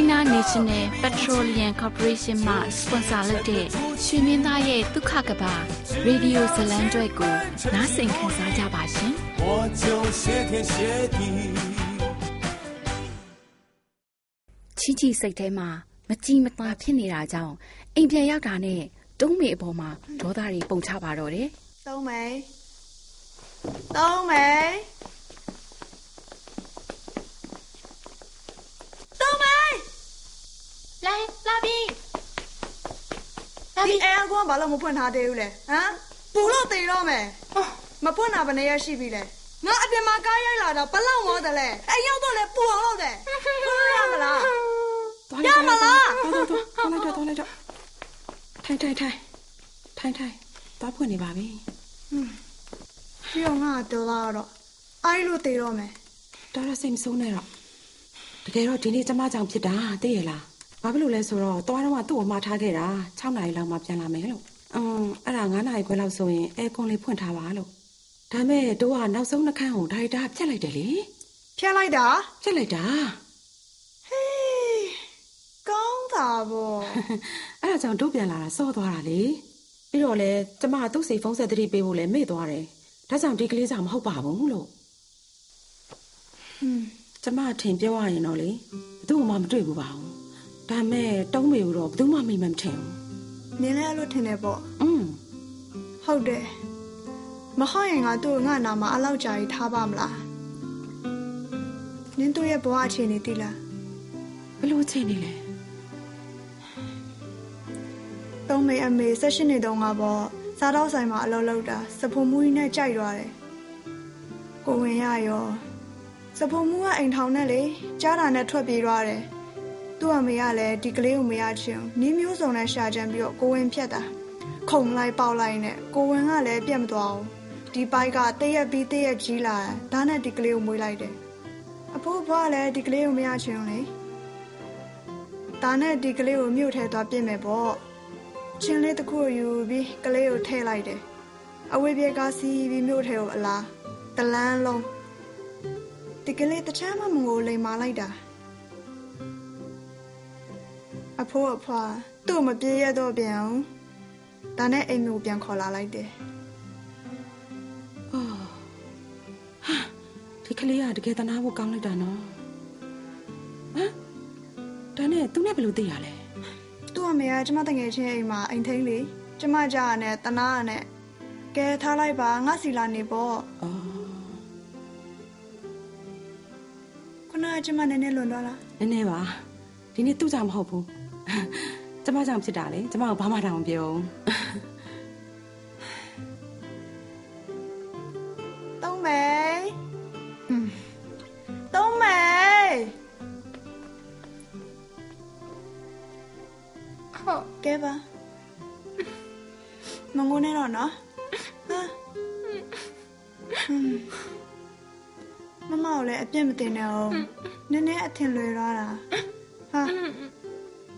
China National Petroleum Corporation မှ sponsor လုပ်တဲ့ရွှေမင်းသားရဲ့ဒုက္ခကဘာရေဒီယိုဇလံကျွဲကိုနားဆင်ခံစားကြပါရှင်။我就谢天谢地ချီချီစိတ်ထဲမှာမကြည်မသာဖြစ်နေတာကြောင့်အိမ်ပြန်ရောက်တာနဲ့တုံးမေအပေါ်မှာဒေါသတွေပုံချပါတော့တယ်။တုံးမေတုံးမေ 来လာပြီလာပြီဒီအဲကွန်းဘာလို့မဖွင့်ထားသေးဘူးလဲဟမ်ပူလို့တေတော့မယ်မဖွင့်တာဘယ်နှရက်ရှိပြီလဲငါအပြင်မှာကားရိုက်လာတော့ဘလောက်မောတယ်လဲအဲရောက်တော့လဲပူအောင်လုပ်တယ်ဖွင့်ရမလားရမလား သွားလိုက်တော့သွားလိုက်တော့ထိုင်ထိုင်ထိုင်ထိုင်ထိုင်သွားဖွင့်နေပါပြီပြီးတော့ငါတော်လာတော့အိုင်းလို့တေတော့မယ်တော်ရစိတ်မဆုံးနဲ့တော့တကယ်တော့ဒီနေ့ကျမကြောင့်ဖြစ်တာသိရလား ဘာဖြစ်လို့လဲဆိုတော့သွားတော့ကသူ့ကိုမှားထားခဲ့တာ6နာရီလောက်မှပြန်လာမယ်လို့အင်းအဲ့ဒါ9နာရီခွဲလောက်ဆိုရင်အဲကွန်လေးဖွင့်ထားပါလို့ဒါမဲ့တို့ကနောက်ဆုံးနှခမ်းကိုဒါရိုက်တာဖြတ်လိုက်တယ်လေဖြတ်လိုက်တာဖြတ်လိုက်တာဟေးကောင်းတာဗောအဲ့ဒါကြောင့်တို့ပြန်လာတာစောသွားတာလေပြီးတော့လဲကျမသူ့စိတ်ဖုန်းဆက်သတိပေးဖို့လဲမေ့သွားတယ်ဒါကြောင့်ဒီကလေးစားမဟုတ်ပါဘူးလို့ဟွန်းကျမထင်ပြောရရင်တော့လေဘသူ့မှမတွေ့ဘူးပါဘူး ဒါမဲ့တုံးမေကိုတော့ဘယ်သူမှမိမမထင်ဘူးနင်းလည်းအဲ့လိုထင်တယ်ပေါ့อืมဟုတ်တယ်မဟုတ်ရင်ငါတို့ငါနာမှာအလောက်ကြာကြီးထားပါမလားနင်းတို့ရဲ့ဘဝအခြေအနေသိလားဘလို့အခြေအနေလဲတုံးမေအမေဆက်ရှင်နေတော့ငါပေါ့စားတော့ဆိုင်မှာအလုပ်လုပ်တာစဖုံမူကြီးနဲ့ကြိုက်သွားတယ်ကိုဝင်ရရောစဖုံမူကအိမ်ထောင်နဲ့လေကြားတာနဲ့ထွက်ပြေးသွားတယ် သူ့အမေကလည်းဒီကလေးကိုမရချင်နင်းမျိုးစုံနဲ့ရှာကြံပြီးတော့ကိုဝင်ဖြတ်တာခုံလိုက်ပေါက်လိုက်နဲ့ကိုဝင်ကလည်းပြတ်မသွားဘူးဒီပိုက်ကတရက်ပြီးတရက်ကြီးလာဒါနဲ့ဒီကလေးကိုမွေးလိုက်တယ်အဖိုးဘွားလည်းဒီကလေးကိုမရချင်ဘူးလေဒါနဲ့ဒီကလေးကိုမြို့ထဲသွားပြင်မယ်ပေါ့ချင်းလေးတစ်ခုယူပြီးကလေးကိုထည့်လိုက်တယ်အဝေးပြေကားစီးပြီးမြို့ထဲကိုအလားတလန်းလုံးဒီကလေးတချမ်းမမငိုလိမ်မာလိုက်တာ အဖိုးအဖွာသူ့မပြေးရတော့ပြန်အောင်ဒါနဲ့အိမ်ကိုပြန်ခေါ်လာလိုက်တယ်အော်ဟာဒီကလေးကတကယ်တနာဖို့ကောင်းလိုက်တာနော်ဟမ်ဒါနဲ့သူနဲ့ဘယ်လိုသိရလဲသူ့အမေကကျမတငယ်ချင်းအိမ်မှာအိမ်ထိန်လေကျမကြာနဲ့တနာနဲ့ကဲထားလိုက်ပါငါစီလာနေပေါ့အော်ခုနကကျမနည်းနည်းလွန်သွားလားနည်းနည်းပါဒီနေ့သူ့ကြောင့်မဟုတ်ဘူး ကျမကြောင့်ဖြစ်တာလေကျမကဘာမှတောင်မပြောဘူးတုံးမေတုံးမေဟုတ်ကဲပါမငိုနေတော့နော်ဟာမမကိုလည်းအပြစ်မတင်နဲ့အောင်နည်းနည်းအထင်လွယ်သွားတာဟာ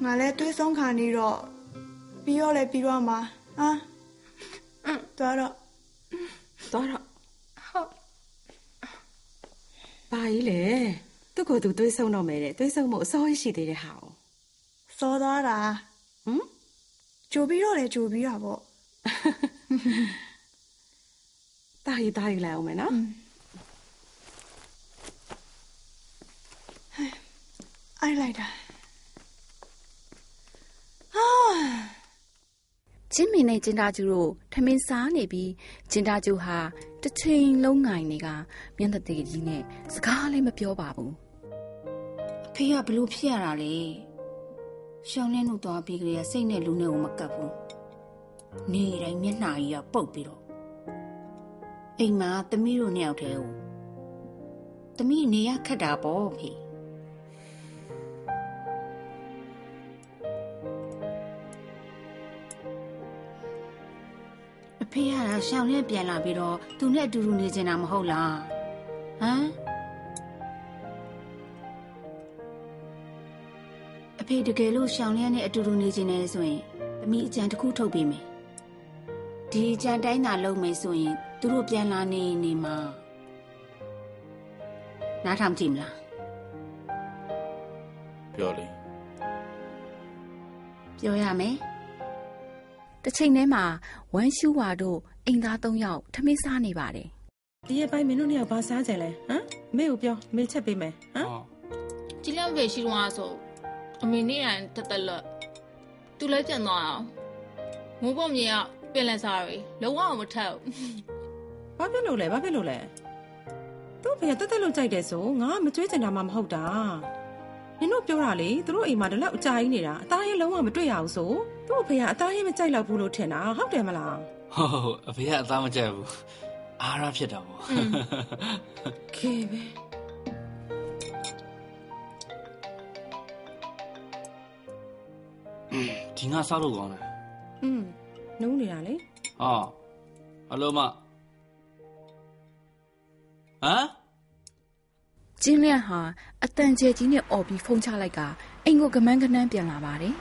ငါလည်းတွေးဆုံးခါနေတော့ပြီးတော့လည်းပြီးတော့မှာဟာသွားတော့သွားတော့ဟုတ်ဘာကြီးလဲသူ့ကိုယ်သူသွေးဆုံတော့မယ်တဲ့သွေးဆုံမှုအစိုးရရှိသေးတဲ့ဟာကိုစောသွားတာဟမ်ကြိုပြီးတော့လေကြိုပြီးတာပေါ့တာရီတာရီလိုက်အောင်မယ်နော်အိုက်လိုက်တာဟာ ချင်းမင်းနဲ့ကျင်တာကျူတို့ထမင်းစားနေပြီးကျင်တာကျူဟာတစ်ချိန်လုံးငိုင်နေကမျက်နှာသေးကြီးနဲ့စကားလည်းမပြောပါဘူးအဖေကဘလို့ဖြစ်ရတာလဲရှောင်းလင်းလို့သွားပြီးကြရစိတ်နဲ့လူနဲ့ကိုမကပ်ဘူးနေတိုင်းမျက်နှာကြီးကပုတ်ပြီးတော့အိမ်မှာသမီးတို့နှစ်ယောက်တည်းကိုသမီးနေရခက်တာပေါ့ဖေ အဖေကရှောင်းလင်းပြန်လာပြီးတော့သူနဲ့အတူတူနေချင်တာမဟုတ်လားဟမ်အဖေတကယ်လို့ရှောင်းလျက်နဲ့အတူတူနေခြင်းနဲ့ဆိုရင်သမီးအကြံတစ်ခုထုတ်ပေးမယ်ဒီအကြံတိုင်းသာလုပ်မယ်ဆိုရင်သူတို့ပြန်လာနေနေမှာနားထောင်ကြည့်မလားပြောလေပြောရမယ် တစ်ချိန်တည်းမှာဝမ်ရှူဝါတို့အိမ်သား၃ယောက်ထမင်းစားနေပါတယ်ဒီရက်ပိုင်းမင်းတို့နှစ်ယောက်ဘာစားကြလဲဟမ်မေကိုပြောမေချက်ပေးမယ်ဟမ်ကြည်လန့်ဖေရှိတော့ဆိုအမေနေရန်တက်တက်လက်သူလည်းပြန်သွားအောင်မိုးပုံမြေကပြင်လက်စားတွေလုံးဝမထက်ဘူးဘာဖြစ်လို့လဲဘာဖြစ်လို့လဲသူ့ဖေကတက်တက်လို့ကြိုက်တယ်ဆိုငါကမကြွေးချင်တာမှမဟုတ်တာ နင်တို့ပြောတာလေသူတို့အိမ်မှာဒီလောက်အကြာကြီးနေတာအသားရင်လုံးဝမတွေ့ရအောင်ဆိုသူ့ဖေကအသားရင်မကြိုက်တော့ဘူးလို့ထင်တာဟုတ်တယ်မလားဟုတ်ဟုတ်အဖေကအသားမကြက်ဘူးအားရဖြစ်တာပေါ့ခေပဲဒီငါစားလို့ကောင်းတယ်อืมနုံးနေတာလေဟာအလုံးမဟမ် ကျင်းလျက်ဟာအတန်ကျဲကြီးနဲ့អော်ပြီးဖုန်းချလိုက်ကအိမ်ကိုကမန်းကနန်းပြန်လာပါတယ်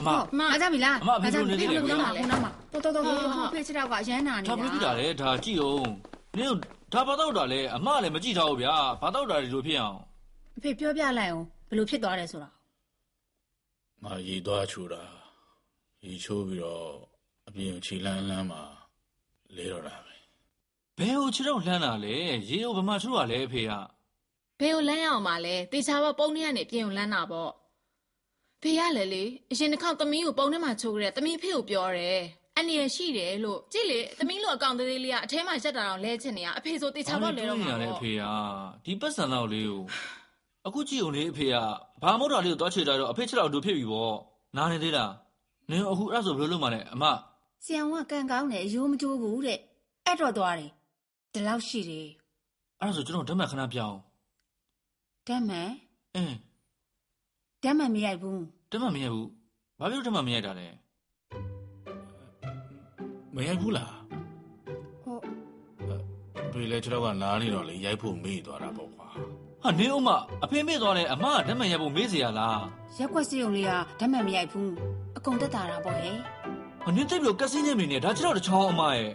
အမမအားကြပြီလားအမအဖေတို့နေနေတယ်ဘယ်လိုလုပ်မှာလဲတော့တော့တော့တော့ဖေချစ်တော့ကအရန်နာနေဒါတာဘယ်လိုဖြစ်တာလဲဒါကြည့်အောင်နင်တို့ဒါဘာတော့တာလဲအမလည်းမကြည့်ထားဘူးဗျာဘာတော့တာဒီလိုဖြစ်အောင်အဖေပြောပြလိုက်အောင်ဘယ်လိုဖြစ်သွားတယ်ဆိုတာငါရေသွားချိုးတာရေချိုးပြီးတော့အပြင်ကိုခြေလန်းလန်းမှာလဲတော့တာပဲ ဘယ်ကိုခြေတော့လှမ်းတာလဲရေကိုဘယ်မှာချိုးတာလဲအဖေကဘယ်ကိုလမ်းရအောင်ပါလဲတေချာဘောပုံထဲကနေပြင်ကိုလမ်းတာပေါ့ဖေရလေလေအရင်တစ်ခေါက်သမီးကိုပုံထဲမှာချိုးကြတဲ့သမီးဖေကိုပြောတယ်အနေရရှိတယ်လို့ကြည့်လေသမီးလိုအကောင်သေးသေးလေးကအထဲမှာရက်တာတော့လဲချင်နေရအဖေဆိုတေချာဘောလဲတော့မှာဘာလဲပေါ့အဖေကဒီပတ်စံတော့လေးကိုအခုကြည့်အောင်လေအဖေကဘာမို့တာလေးကိုတွားချေတာတော့အဖေချက်တော့အတူဖြစ်ပြီပေါ့နားနေသေးလားနင်အခုအဲ့ဒါဆိုဘယ်လိုလုပ်မှလဲအမဆီယံကကန်ကောင်းတယ်အယိုးမကျိုးဘူးတဲ့အဲ့တော့သွားတယ် ဒီလောက်ရှိတယ် အဲ့ဒါဆိုကျွန်တော်ဓမ္မခဏပြောင်း ဓာတ်မှန် အင်း ဓာတ်မှန်မရိုက်ဘူး ဓမ္မမရဘူးဘာဖြစ်လို့ဓမ္မမရတာလဲ မရိုက်ဘူးလား ဟုတ် ဘယ်လဲကျွန်တော်ကနားနေတော့လေရိုက်ဖို့မေ့သွားတာပေါ့ကွာ ဟာနေဦးမအဖေမေ့သွားလဲအမကဓမ္မရဖို့မေ့เสียရလား ရက်ွက်စီုံလေးကဓာတ်မှန်မရိုက်ဘူးအကုန်တက်တာတာပေါ့ဟဲ့ ဟာနင်တိတ်ပြီးတော့ကက်စင်းနေနေဒါကျွန်တော်တချောင်းအမရဲ့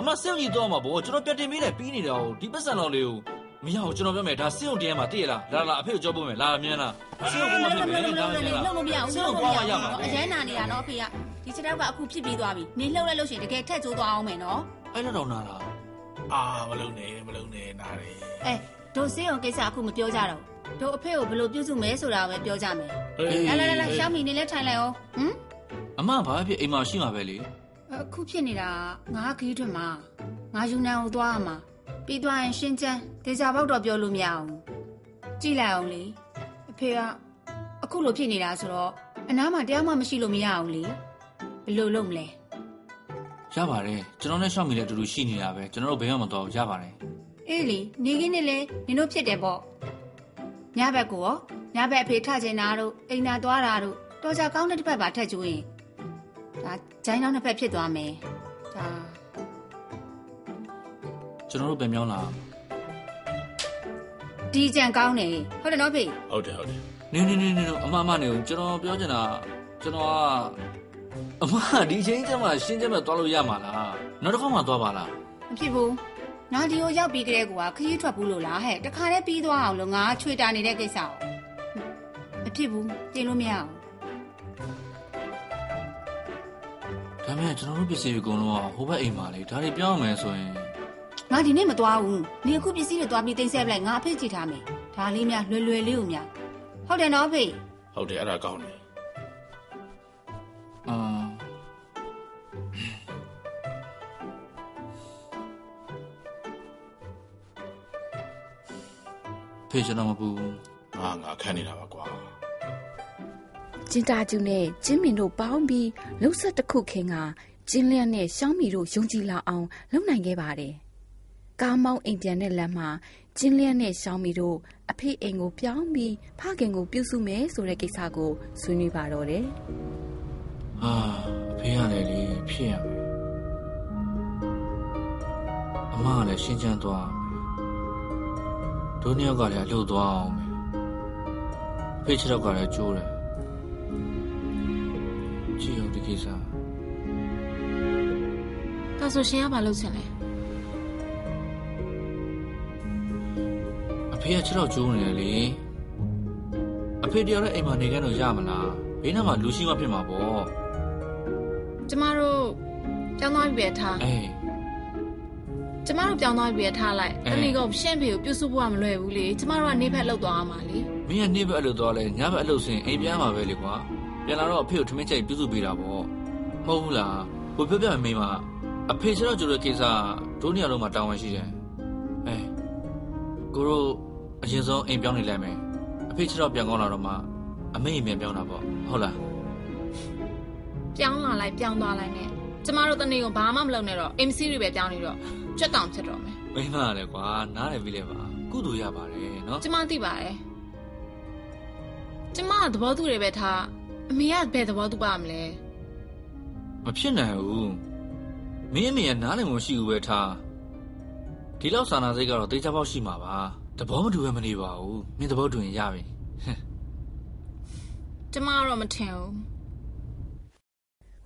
အမစင်ကြီးတော့မှာပေါ့ကျွန်တော်ပြတ်တင်ပေးတယ်ပြီးနေတာကိုဒီပတ်စံတော်လေးကိုမရဘူးကျွန်တော်ပြောမယ်ဒါစင်ုံတရားမှာတည့်ရလားလာလာအဖေကိုကြောက်ဖို့မယ်လာမြန်းလားစင်ုံကမှဖြစ်မယ်ဒါလုံးမြန်းလားလို့မရဘူးစင်ုံလုံးကွာလို့မမှရရဘူးမှာအရန်နာနေတာနော်အဖေကဒီချက်တော့ကအခုဖြစ်ပြီးသွားပြီနင်းလှုပ်လိုက်လို့ရှိရင်တကယ်ထက်ကျိုးသွားအောင်မယ်နော်အဲ့လောက်တော့နာလားအာမလုံးနဲ့မလုံးနဲ့နားတယ်အဲဒိုစေးအောင်ကိစ္စအခုမပြောကြတော့ဒိုအဖေကိုဘယ်လိုပြုစုမဲဆိုတာပဲပြောကြမယ်အေးလာလာလာရှောင်းမီနေလဲထိုင်လိုက်အောင်ဟမ်အမဘာဖြစ်အိမ်မှာရှိမှာပဲလေ အခုဖြစ်နေတာငါခီးထွင်မှာငါယူနန်ကိုသွားရမှာပြီးသွားရင်ရှင်းချမ်းဒေချာပေါက်တော့ပြောလို့မရအောင်ကြည့်လိုက်အောင်လေအဖေကအခုလိုဖြစ်နေတာဆိုတော့အနားမှာတရားမှမရှိလို့မရအောင်လေဘယ်လိုလုပ်မလဲရပါတယ်ကျွန်တော်နဲ့ရှောက်မိလည်းအတူတူရှိနေတာပဲကျွန်တော်တို့ဘယ်မှမတော်ဘူးရပါတယ်အေးလေနေခင်းနဲ့လေနင်တို့ဖြစ်တယ်ပေါ့ညဘက်ကိုရောညဘက်အဖေထချင်တာတို့အိမ်သာသွားတာတို့တော်ကြကောင်းတဲ့တစ်ဖက်ပါထက်ကျွေးရင်ဒါ ဂျိုင်းနောက်နှစ်ဖက်ဖြစ်သွားမယ်ဒါကျွန်တော်တို့ပြန်ပြောင်းလာဒီကြံကောင်းတယ်ဟုတ်တယ်နော်ဖေဟုတ်တယ်ဟုတ်တယ်နေနေနေနေအမအမနေကိုကျွန်တော်ပြောချင်တာကျွန်တော်ကအမဒီအချိန်ကျမှရှင်းချက်မဲ့သွားလို့ရမှာလားနောက်တစ်ခါမှသွားပါလားမဖြစ်ဘူးငါဒီကိုရောက်ပြီးကလေးကခရီးထွက်ဘူးလို့လားဟဲ့တခါတည်းပြီးသွားအောင်လို့ငါချွေတာနေတဲ့ကိစ္စကိုမဖြစ်ဘူးပြင်လို့မရအောင် ဒါပေမဲ့ကျွန်တော်တို့ပစ္စည်းတွေအကုန်လုံးကဟိုဘက်အိမ်မှာလေဒါတွေပြောင်းမယ်ဆိုရင်ငါဒီနေ့မသွားဘူးနေအခုပစ္စည်းတွေသွားပြီးတင်ဆက်ပလိုက်ငါအဖေ့ကြည့်ထားမယ်ဒါလေးများလွယ်လွယ်လေးကိုများဟုတ်တယ်နော်အဖေဟုတ်တယ်အဲ့ဒါကောင်းတယ်အာဖေးကျွန်တော်မပူဘူးငါငါခန့်နေတာပါကွာ ကျင်းတာကျူနဲ့ကျင်းမင်တို့ပေါင်းပြီးလှုပ်ဆက်တစ်ခုခင်ကကျင်းလျက်နဲ့ရှောင်းမီတို့ယုံကြည်လာအောင်လုပ်နိုင်ခဲ့ပါတယ်။ကားမောင်းအိမ်ပြန်တဲ့လမ်းမှာကျင်းလျက်နဲ့ရှောင်းမီတို့အဖေအိမ်ကိုပြောင်းပြီးဖခင်ကိုပြုစုမယ်ဆိုတဲ့ကိစ္စကိုဆွေးနွေးပါတော့တယ်အာအဖေကလည်းလေဖြစ်ရမယ်အမကလည်းရှင်းချမ်းသွားမယ်တို့နှစ်ယောက်ကလည်းအလုပ်သွားအောင်မယ်အဖေခြေတော့ကလည်းကျိုးတယ် ကြည့်အောင်ဒီကိစ္စဒါဆိုရှင်ကဘာလုပ်ချင်လဲအဖေကခြေတော့ကျိုးနေတယ်လေအဖေတရားလည်းအိမ်မှာနေကြတော့ရမလားဘေးနားမှာလူရှိမှဖြစ်မှာပေါ့ကျမတို့ပြောင်းသွားပြီပဲထားအေးကျမတို့ပြောင်းသွားပြီပဲထားလိုက်အဲတမီကရှင့်ဖေကိုပြုစုဖို့ကမလွယ်ဘူးလေကျမတို့ကနေဖက်လောက်သွားအောင်ပါလေမင်းကနေ့ဘက်အလုပ်သွားလဲညဘက်အလုပ်ဆင်အိမ်ပြန်မှာပဲလေကွာ ပြန်လာတော့အဖေကိုထမင်းချိုက်ပြုစုပေးတာပေါ့မဟုတ်ဘူးလားဘို့ပြောပြမိမအဖေခြေတော့ကျိုးတဲ့ကိစ္စတို့နှစ်ယောက်လုံးမှာတာဝန်ရှိတယ်အေးကိုတို့အရင်ဆုံးအိမ်ပြောင်းနေလိုက်မယ်အဖေခြေတော့ပြန်ကောင်းလာတော့မှအမေအိမ်ပြန်ပြောင်းတာပေါ့ဟုတ်လားပြောင်းလာလိုက်ပြောင်းသွားလိုက်နဲ့ကျမတို့တနေ့ကဘာမှမလုပ်နဲ့တော့ MC တွေပဲပြောင်းနေတော့ကြွက်တောင်ဖြစ်တော့မယ်မိမလည်းကွာနားတယ်ပြီလေပါကုသိုလ်ရပါတယ်နော်ကျမသိပါတယ်ကျမကသဘောတူတယ်ပဲထား အမေကဘယ်သဘောတူပါမလဲမဖြစ်နိုင်ဘူးမင်းအမေကနားလည်းမရှိဘူးပဲထားဒီလောက်စာနာစိတ်ကတော့တေချာပေါက်ရှိမှာပါသဘောမတူဘဲမနေပါဘူးမင်းသဘောတူရင်ရပြီကျမကတော့မထင်ဘူး။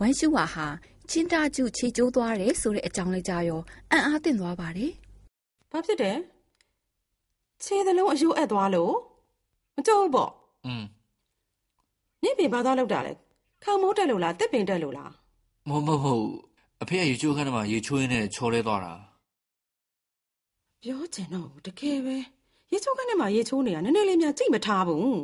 ဝမ်ရှူဝါဟာကျင်းတာကျူခြေကျိုးသွားတယ်ဆိုတဲ့အကြောင်းလေးကြားရောအံ့အားသင့်သွားပါတယ်ဘာဖြစ်တယ်ခြေသလုံးအယိုးအပ်သွားလို့မကြောက်ဘူးပေါ့อืม မြင့်ပင်ဘာသွားလောက်တာလဲခေါင်မိုးတက်လို့လားတစ်ပင်တက်လို့လားမဟုတ်မဟုတ်မဟုတ်အဖေကရေချိုးခန်းထဲမှာရေချိုးရင်းနဲ့ချော်လဲသွားတာပြောချင်တော့ဘူးတကယ်ပဲရေချိုးခန်းထဲမှာရေချိုးနေတာနည်းနည်းလေးများကြိတ်မထားဘူး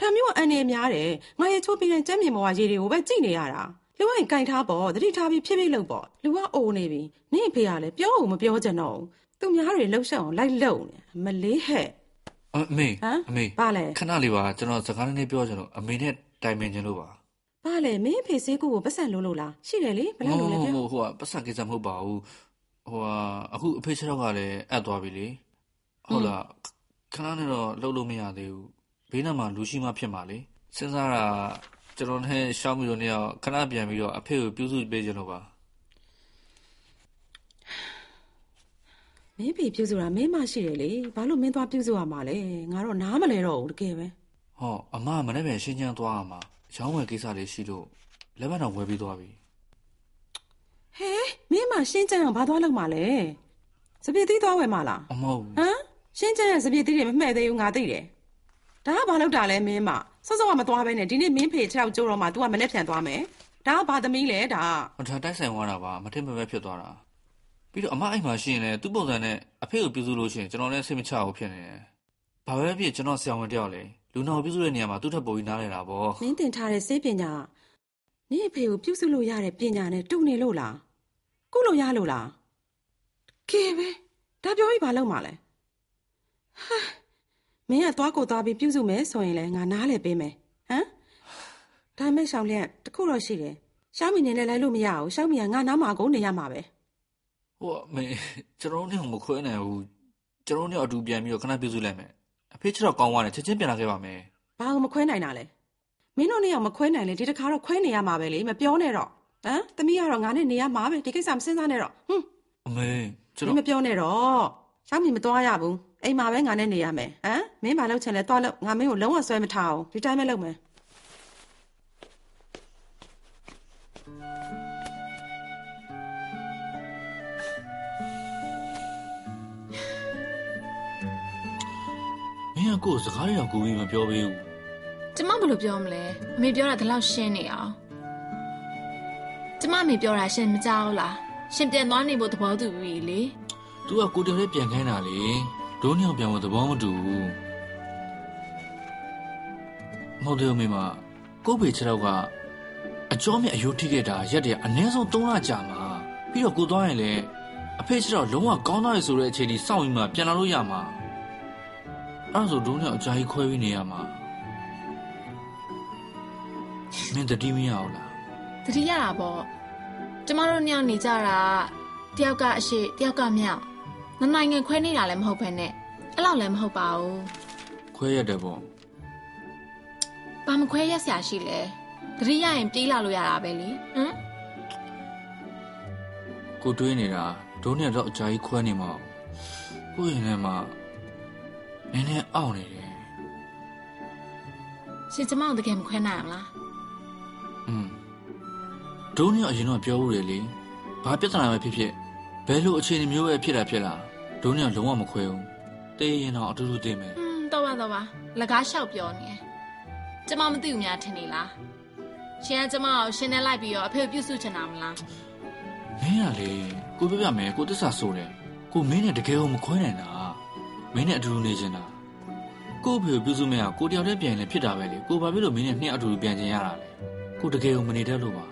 ဒါမျိုးကအန်နေများတယ်ငါရေချိုးပြီးရင်ကျမ်းမြေပေါ်ကရေတွေကိုပဲကြိတ်နေရတာလူကရင်ကင်ထားပေါ့တတိထားပြီးဖြည်းဖြည်းလုပ်ပေါ့လူကအိုနေပြီနင့်အဖေကလည်းပြောဦးမပြောချင်တော့ဘူးသူများတွေလှုပ်ရှက်အောင်လိုက်လုံနေမလေးဟဲ့အအမေဟမ်အမေဘာလဲခဏလေးပါကျွန်တော်စကားနည်းနည်းပြောချင်လို့အမေနဲ့ တိုင်ပင်ခြင်းလို့ပါ။ဘာလဲမင်းဖေဆေးကူကိုပတ်စံလုံးလို့လားရှိတယ်လေဘလောက်လုံးလဲပြောဟိုဟိုကပတ်စံကိစ္စမဟုတ်ပါဘူးဟိုဟာအခုအဖေ6ရောက်ကလည်းအပ်သွားပြီလေဟုတ်လားခဏနဲ့တော့လှုပ်လို့မရသေးဘူးဘေးနားမှာလူရှိမှဖြစ်မှာလေစဉ်းစားတာကျွန်တော်နဲ့ရှောင်းမီတို့နဲ့ခဏပြန်ပြီးတော့အဖေကိုပြုစုပေးခြင်းလို့ပါမင်းဖေပြုစုတာမင်းမရှိတယ်လေဘာလို့မင်းသွားပြုစုရမှာလဲငါတော့နားမလဲတော့ဘူးတကယ်ပဲ ဟောအမကမနေ့ပြန်ရှင်းချမ်းသွားရမှာရောင်းဝယ်ကိစ္စလေးရှိလို့လက်မတော်ဝယ်ပြီးသွားပြီဟဲမင်းမရှင်းချမ်းအောင်ဘာသွားလုပ်မှာလဲစပစ်သီးသွားဝယ်မှာလားအမဟုတ်ဘူးဟမ်ရှင်းချမ်းရဲ့စပစ်သီးတွေမမှဲ့သေးဘူးငါသိတယ်ဒါကဘာလုပ်တာလဲမင်းမစောစောကမသွားဘဲနဲ့ဒီနေ့မင်းဖေ6ကျိုးတော့မှ तू ကမနဲ့ပြန်သွားမယ်ဒါကဘာသမီးလဲဒါဟောဒါတိုက်ဆိုင်သွားတာပါမထင်မပဲဖြစ်သွားတာပြီးတော့အမအိမ်မှာရှိရင်လည်းသူ့ပုံစံနဲ့အဖေကိုပြုစုလို့ရှိရင်ကျွန်တော်လည်းစိတ်မချဘူးဖြစ်နေတယ်ဘာပဲဖြစ်ကျွန်တော်ဆရာဝန်တယောက်လေ လူနာကိုပြုစုတဲ့နေရာမှာသူ့ထက်ပိုပြီးနားလည်တာပေါ့မင်းတင်ထားတဲ့စေးပညာနင့်အဖေကိုပြုစုလို့ရတဲ့ပညာနဲ့တူနေလို့လားကုလို့ရလို့လားကဲပဲဒါပြောပြီးဘာလုပ်မှာလဲဟာမင်းကသွားကိုသွားပြီးပြုစုမယ်ဆိုရင်လည်းငါနားလဲပေးမယ်ဟမ်ဒါမဲ့ရှောင်းလျက်တခုတော့ရှိတယ်ရှောင်းမီနေနဲ့လိုက်လို့မရဘူးရှောင်းမီကငါနားမှာကုန်နေရမှာပဲဟိုအမေကျွန်တော်တို့နဲ့မခွဲနိုင်ဘူးကျွန်တော်တို့နဲ့အတူပြန်ပြီးတော့ခဏပြုစုလိုက်မယ် အဖေချတော့ကောင်းသွားတယ်ချက်ချင်းပြန်လာခဲ့ပါမယ်ဘာလို့မခွဲနိုင်တာလဲမင်းတို့နဲ့ရောက်မခွဲနိုင်လေဒီတစ်ခါတော့ခွဲနေရမှာပဲလေမပြောနဲ့တော့ဟမ်သမီးကတော့ငါနဲ့နေရမှာပဲဒီကိစ္စမစဉ်းစားနဲ့တော့ဟွန်းအမေကျွန်မင်းတော်မပြောနဲ့တော့ရှောင်းမီမသွားရဘူးအိမ်မှာပဲငါနဲ့နေရမယ်ဟမ်မင်းမလုပ်ချင်လဲသွားလို့ငါမင်းကိုလုံးဝဆွဲမထားအောင်ဒီတိုင်းပဲလုပ်မယ် ကကိုယ်စကားတွေကကိုကြီးမပြောပေးဘူးကျမဘယ်လိုပြောမလဲအမေပြောတာဒီလောက်ရှင်းနေအောင်ကျမအမေပြောတာရှင်မကြောက်ဘူးလားရှင်ပြန်သွားနေဖို့သဘောတူပြီလေ။ तू ကကိုတယောက်လေးပြန်ခိုင်းတာလေ။ဒုံးညောင်ပြန်ဖို့သဘောမတူဘူး။မဟုတ်တယ်မိမကိုယ့်ဘေခြေတော့ကအကျော်မြအယိုးထိခဲ့တာရက်တည်းအနည်းဆုံး3လကြာမှာပြီးတော့ကိုသွားရင်လည်းအဖေခြေတော့လုံးဝကောင်းသွားရဆိုတဲ့အချိန်ကြီးစောင့်ပြီးမှပြန်လာလို့ရမှာ အဲ့ဒါဆိုဒုံးညောင်အကြာကြီးခွဲပြီးနေရမှာမင်းတတိမရအောင်လားတတိရတာပေါ့ကျမတို့ညောင်နေကြတာတယောက်ကအရှိတယောက်ကမြောက်နှစ်နိုင်ငံခွဲနေတာလည်းမဟုတ်ဘဲနဲ့အဲ့လောက်လည်းမဟုတ်ပါဘူးခွဲရတယ်ပေါ့ဘာမခွဲရက်ဆရာရှိလဲတတိရရင်ပြေးလာလို့ရတာပဲလေဟမ်ကိုတွေးနေတာဒုံးနဲ့တော့အကြာကြီးခွဲနေမှာကိုယ့်ရင်ထဲမှာ နည်းနည်းအောင့်နေတယ် ရှင်ကျမတို့တကယ်မခွဲနိုင်အောင်လား อืมဒုံးနဲ့အရင်တော့ပြောဦးတယ်လေဘာပြဿနာပဲဖြစ်ဖြစ်ဘယ်လိုအခြေအနေမျိုးပဲဖြစ်တာဖြစ်လာဒုံးနဲ့လုံးဝမခွဲဘူးတေးရင်တော့အတူတူသိမယ် อืมတော့ပါတော့ပါလကားလျှောက်ပြောနေတယ်ကျမမသိဘူးများထင်နေလားရှင်ကကျမကိုရှင်နဲ့လိုက်ပြီးတော့အဖေကိုပြုစုချင်တာမလား မင်းကလေကိုပြပြမယ်ကိုတစ္ဆာဆိုတယ်ကိုမင်းနဲ့တကယ်ကိုမခွဲနိုင်တာ မင်းနဲ့အတူတူနေချင်တာကို့အဖေကိုပြုစုမဲ့ကကိုတယောက်တည်းပြန်ရင်လည်းဖြစ်တာပဲလေကိုဘာဖြစ်လို့မင်းနဲ့နှစ်ယောက်အတူတူပြန်ချင်ရတာလဲကိုတကယ်ကိုမနေတတ်လို့ပါ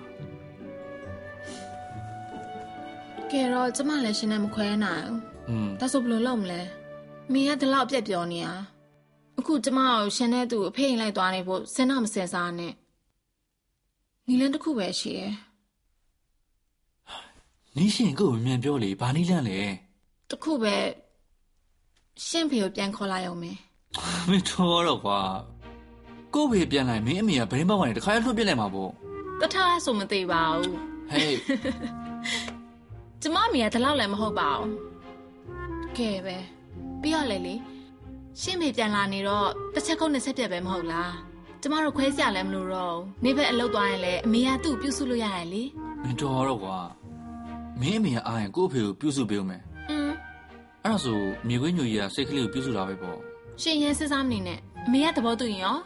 ကဲတော့ကျမလည်းရှင်နဲ့မခွဲနိုင်ဘူးอืมဒါဆိုဘယ်လိုလုပ်မလဲမိကဒီလောက်အပြက်ပြောနေတာအခုကျမကိုရှင်နဲ့သူ့အဖေရင်လိုက်သွားနေဖို့စဉ်းတော့မစင်စားနဲ့နီလန်းတစ်ခုပဲရှိတယ်နီးရှင်ကို့ကိုမြန်ပြောလေဘာနီးလန့်လဲတစ်ခုပဲ ရှင်ဖေကိုပြန်ခေါ်လာရုံပဲမင်းတော်တော့ကွာကို့ဘေပြန်လိုက်မင်းအမေကဗရင်ဘောက်ကနေတခါရလွှတ်ပြစ်လိုက်မှာပေါ့တထားဆိုမသိပါဘူးဟေးကျမအမေကဒီလောက်လည်းမဟုတ်ပါဘူးကဲပဲပြီးတော့လေလေရှင်မေပြန်လာနေတော့တစ်ချက်ခုတ်နှစ်ချက်ပြက်ပဲမဟုတ်လားကျမတို့ခွဲစရာလည်းမလိုတော့ဘူးနေဘက်အလုပ်သွားရင်လည်းအမေကသူ့ကိုပြုစုလို့ရတယ်လေမင်းတော်တော့ကွာမင်းအမေကအားရင်ကို့အဖေကိုပြုစုပေးဦးမယ်อืม အဲ့ဒါဆိုမြေခွေးညူကြီးကစိတ်ကလေးကိုပြုစုလာပဲပေါ့ရှင်ရဲစစ်စားမနေနဲ့အမေကသဘောတူရင်ရော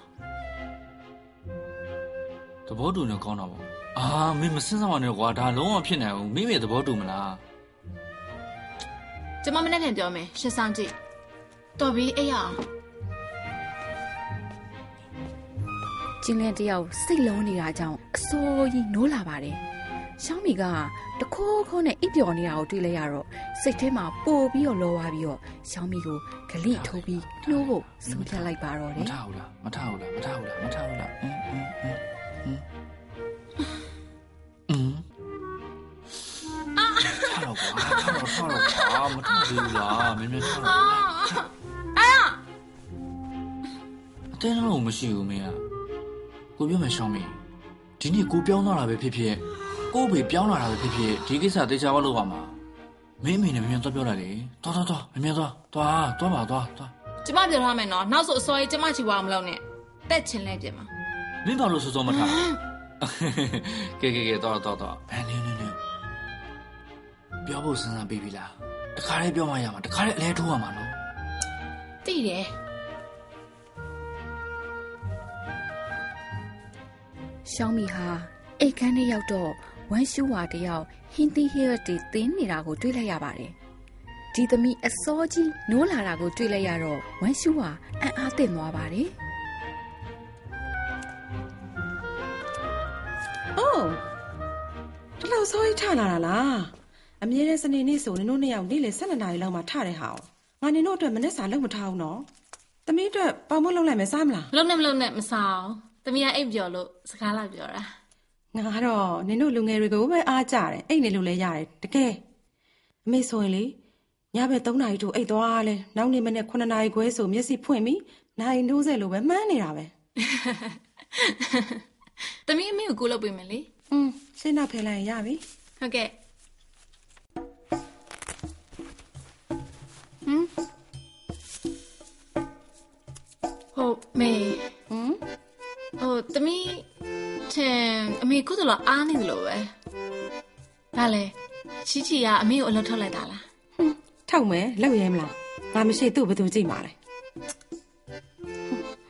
သဘောတူနေကောင်းတာပေါ့အာမင်းမစင်းစားပါနဲ့ကွာဒါလုံးဝဖြစ်နိုင်ဘူးမိမေသဘောတူမလားကျမမနဲ့ပြန်ပြောမယ်ရှင်းဆောင်ကြည့်တော်ပြီအေးရအောင်ကျင်းလန့်တယောက်စိတ်လုံးနေတာကြောင့်အစိုးကြီးနိုးလာပါတယ်။ ရှောင်းမီကတခိုးခိုးနဲ့အိပ်ပျော်နေတာကိုတွေ့လိုက်ရတော့စိတ်ထဲမှာပိုပြီးတော့လောသွားပြီးတော့ရှောင်းမီကိုဂလိထိုးပြီးနှိုးဖို့ဆုံးဖြတ်လိုက်ပါတော့မတယ်ထားဘူးလားမထားဘူးလားမထားဘူးလားမထားဘူးလားအင်းအင်းအင်းအင်းအင်းအာထားတော့ကွာထားတော့ထားတော့ကွာမထားဘူးလားမင်းမင်းထားတော့အာအတင်းလုံးမရှိဘူးမင်းကကိုပြောမယ်ရှောင်းမင်းဒီနေ့ကိုပြောင်းလာတာပဲဖြစ်ဖြစ် ကို့ဘေပြောင်းလာတာပဲဖြစ်ဖြစ်ဒီကိစ္စတေချာမလုပ်ပါမှာမင်းအမေနဲ့မင်းတော့ပြောလိုက်လေတော်တော်တော်မင်းတော့သွားသွားပါသွားသွားကျမပြောထားမယ်နော်နောက်ဆိုအစောကြီးကျမချီဝါမလုပ်နဲ့တက်ချင်လဲပြင်မှာမင်းဘာလို့စောစောမထားကဲကဲကဲတော့တော့တော့ဘယ်နေနေနေပြောဖို့စဉ်းစားပြီးပြီလားတခါလေးပြောမှရမှာတခါလေးအလဲထိုးရမှာနော်သိတယ်ရှောင်းမီဟာအိတ်ခမ်းထဲရောက်တော့ ဝမ်ရှူဝါတယောက်ဟင်းသီးဟဲတီတင်းနေတာကိုတွေ့လိုက်ရပါတယ်ဒီသမီးအစောကြီးနိုးလာတာကိုတွေ့လိုက်ရတော့ဝမ်ရှူဝါအံ့အားသင့်သွားပါတယ်အိုးဒီလောက်စောကြီးထလာတာလားအမြဲတမ်းစနေနေ့ဆိုနင်တို့နှစ်ယောက်နေ့လယ်12နာရီလောက်မှထတဲ့ဟာကိုငါနင်တို့အတွက်မနေ့စာလုံးမထားဘူးနော်သမီးအတွက်ပေါင်မလုံးလိုက်မယ်စားမလားမလုံးနဲ့မလုံးနဲ့မဆောင်တမီးကအိပ်ပြောလို့စကားလာပြောတာ ငါကတော့နင်တို့လူငယ်တွေကိုပဲအားကြတယ်အိတ်နေလို့လည်းရတယ်တကယ်အမေဆိုရင်လေညဘက်3နာရီထိုးအိတ်သွားလဲနောက်နေ့မနေ့9နာရီခွဲဆိုမျက်စိဖွင့်ပြီးနိုင်နှိုးစဲလို့ပဲမှန်းနေတာပဲတမီးအမေကိုကိုလုပ်ပေးမယ်လေอืมရှင်းတော့ဖယ်လိုက်ရင်ရပြီဟုတ်ကဲ့ဟမ်ဟုတ်မေဟမ်ဟိုတမီးထင်အ မေကုသလအားနေတယ်လို့ပဲ ဘာလဲချီချီကအမေကိုအလုပ်ထုတ်လိုက်တာလား ထောက်မယ်လောက်ရဲမလားငါမရှိသူ့ဘယ်သူကြည့်မှာလဲ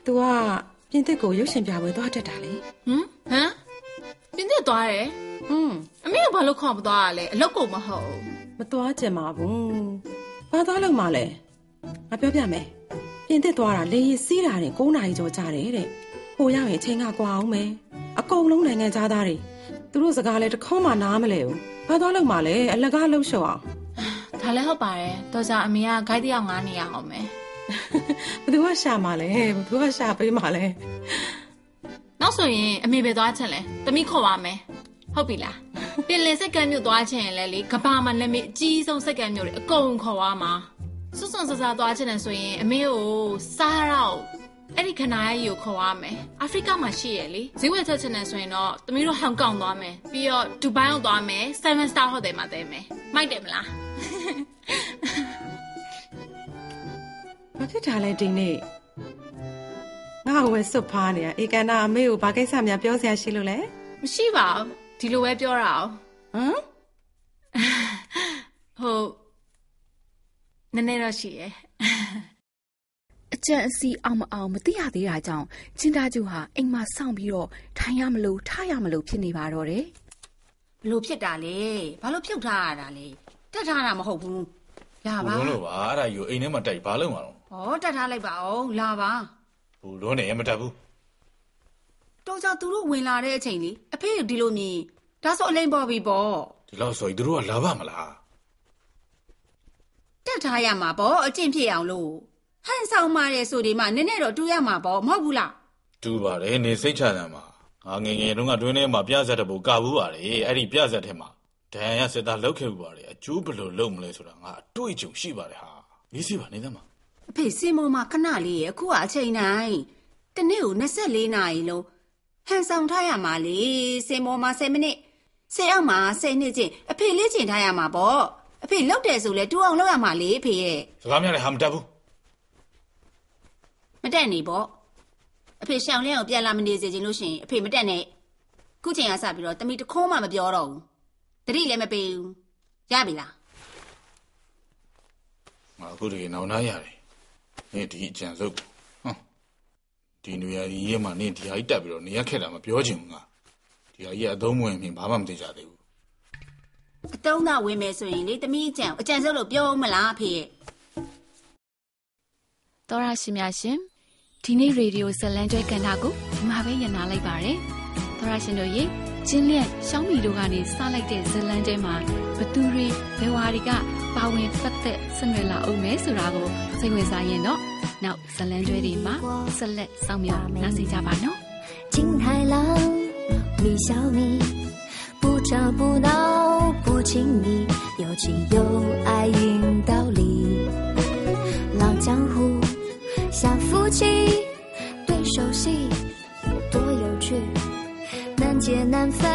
तू ကပြင်သစ်ကိုရုပ်ရှင်ပြပွဲသွားတတ်တာလေ ဟမ်ဟမ်ပြင်းသက်သွားတယ် อืม အမေကဘာလို့ခေါ်မသွားရလဲအလုပ်ကိုမဟုတ်ဘူး မသွားကြမှာဘူးဘာသွားလို့မလဲငါပြောပြမယ်ပြင်သစ်သွားတာလေရင်စီးတာနဲ့9နာရီကျော်ကြာတယ်တဲ့ဟိုရောက်ရင်အချိန်ကကွာအောင်မယ် အကုန်လုံးနိုင်ငံသားသားတွေသူတို့စကားလဲတစ်ခေါက်မှနားမလဲဘူးဘာသွားလို့မလဲအလကားလှုပ်ရှော့အောင်ဒါလည်းဟုတ်ပါတယ်တော့ကြအမေကဂိုက်တယောက်ငားနေရအောင်မယ်ဘသူကရှာမှာလဲဘသူကရှာပေးမှာလဲနောက်ဆိုရင်အမေပဲသွားချင်လဲတမိခေါ်ပါမယ်ဟုတ်ပြီလားပြင်လင်စက္ကန့်မြို့သွားချင်ရင်လည်းလေကဘာမှာလက်မေအကြီးဆုံးစက္ကန့်မြို့တွေအကုန်ခေါ်သွားမှာစွတ်စွန်ဆဆသွားချင်တယ်ဆိုရင်အမေကိုစားရောက် အဲ့ဒီခနာရီကိုခေါ်ရမယ်အာဖရိကမှာရှိရလေဈေးဝယ်ချက်ချင်တယ်ဆိုရင်တော့တမီးတို့ဟောင်ကောင်သွားမယ်ပြီးတော့ဒူဘိုင်းကိုသွားမယ်7 star hotel မှာတည်မယ်မိုက်တယ်မလားဘာဖြစ်တာလဲဒီနေ့ငါ့ကိုပဲစွတ်ဖားနေတာအေကန်နာအမေကိုဘာကိစ္စများပြောစရာရှိလို့လဲမရှိပါဘူးဒီလိုပဲပြောတာ哦ဟမ်ဟုတ်နည်းနည်းတော့ရှိရယ် အကျန့်အစီအောင်မအောင်မသိရသေးတာကြောင့်ချင်းသားကျူဟာအိမ်မှာစောင့်ပြီးတော့ထိုင်ရမလို့ထားရမလို့ဖြစ်နေပါတော့တယ်ဘလို့ဖြစ်တာလဲဘာလို့ဖြုတ်ထားရတာလဲတက်ထားတာမဟုတ်ဘူးလာဘူပါလုံးလို့ပါအဲ့ဒါယူအိမ်ထဲမှာတိုက်ဘာလုံးမှာတော့ဩတက်ထားလိုက်ပါအောင်လာပါဘူလုံးနဲ့ရမတက်ဘူးတော့ကြောင့်သူတို့ဝင်လာတဲ့အချိန်လေးအဖေကဒီလိုမြင်ဒါဆိုအလိမ့်ပေါ်ပြီပေါ့ဒီလောက်ဆိုရင်သူတို့ကလာပါမလားတက်ထားရမှာပေါ့အကျင့်ဖြစ်အောင်လို့ ဟန်ဆောင်မာတယ်ဆိုဒီမှနည်းနည်းတော့တူရမှာပေါ့မဟုတ်ဘူးလားတူပါတယ်နေစိတ်ချတယ်မှာငါငယ်ငယ်တုန်းကတွင်းထဲမှာပြဆက်တဲ့ဘူကာဘူးပါတယ်အဲ့ဒီပြဆက်ထဲမှာဒန်ရစစ်သားလောက်ခဲ့ဘူးပါတယ်အကျိုးဘယ်လိုလုပ်မလဲဆိုတာငါအတွေ့အကြုံရှိပါတယ်ဟာရေးစီပါနေသမှာအဖေစင်မောမှာခဏလေးရအခုကအချိန်တိုင်းတနေ့ကို24နာရီလုံးဟန်ဆောင်ထားရမှာလေစင်မောမှာ10မိနစ်ဆယ်အောင်မှာ10နှစ်ချင်းအဖေလေးကျင်ထားရမှာပေါ့အဖေလောက်တယ်ဆိုလဲတူအောင်လောက်ရမှာလေအဖေရဲ့စကားများလည်းဟာမတက်ဘူး မတက်နေပေါ့အဖေရှောင်းလင်းအောင်ပြန်လာမနေစေချင်လို့ရှရင်အဖေမတက်နဲ့ခုချိန်ကစပြီးတော့တမီတခိုးမှမပြောတော့ဘူးတတိလည်းမပေးဘူးရပြီလားငါအခုတကယ်နောင်နာရတယ်နေဒီအကြံစုပ်ဟမ်ဒီနွေရာကြီးမှာနေဒီဟာကြီးတက်ပြီးတော့နေရခက်တာမပြောချင်ဘူးငါဒီဟာကြီးအသုံးမဝင်မြင်ဘာမှမသိကြသေးဘူးအတုံးသားဝင်မယ်ဆိုရင်လေတမီအကြံအကြံစုပ်လို့ပြောမလားအဖေရဲ့တော်ရရှိများရှင် ဒီနေ့ရေဒီယိုဇလန်ကျွဲကန်တာကိုဒီမှာပဲညနာလိုက်ပါရယ်တော်ရရှင်တို့ရေကျင်းလျက်ရှောင်းမီတို့ကနေစလိုက်တဲ့ဇလန်ကျွဲမှာဘသူတွေဘယ်ဝါတွေကပါဝင်ပတ်သက်ဆက်နွယ်လာအောင်မဲဆိုတာကိုစိတ်ဝင်စားရင်တော့နောက်ဇလန်ကျွဲတွေမှာဆက်လက်စောင့်မျှော်နားဆင်ကြပါနော် 金太郎，米小米，不吵不闹不亲密，有情有爱引道理。老江湖， 像夫妻，对手戏，多有趣，难解难分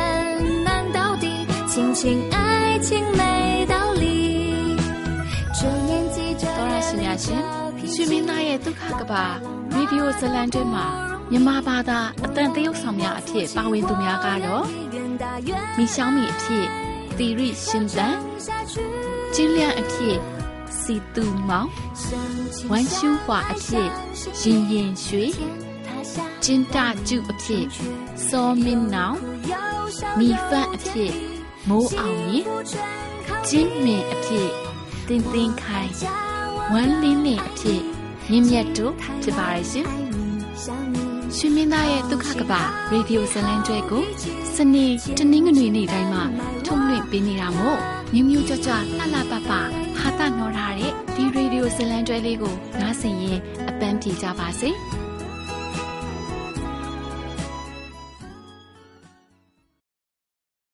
难到底，亲情爱情没道理。这年纪这 တော်ရ 样 ရှင်များ 的 ရှင် 脾 ရွှေ 气 မင်းသားရဲ့ဒုက္ခကဘာရေဒီယိုဇလန်ကျွဲမှာမြန်မာဘာသာအတန်တရုတ်ဆောင်များအဖြစ်ပါဝင်သူများကတော့ မီရှောင်းမီအဖြစ်သီရိရှင်သန်ကျင်းလျန့်အဖြစ် စီတူမောင်ဝမ်ရှူဟွာအဖြစ်ရင်ရင်ရွှေကျင်းတကျုအဖြစ်စောမင်းနောင်မီဖတ်အဖြစ်မိုးအောင်ရင်ကျင်းမင်အဖြစ်တင်းတင်းခိုင်ဝမ်လင်းလင်းအဖြစ်မြင့်မြတ်တို့ဖြစ်ပါရဲ့ရှင်ရှင်မင်းသားရဲ့ဒုက္ခကပရေဒီယိုဇလံကျွဲကိုစနေတနင်္ဂနွေနေ့တိုင်းမှာထုတ်လွှင့်ပေးနေတာမို့မြူးမြူးကြွကြွလှလှပပ ဟာတာနော်ထားတဲ့ဒီရေဒီယိုဇလံကျွဲလေးကိုနားဆင်ရင်အပန်းပြေကြပါစေ။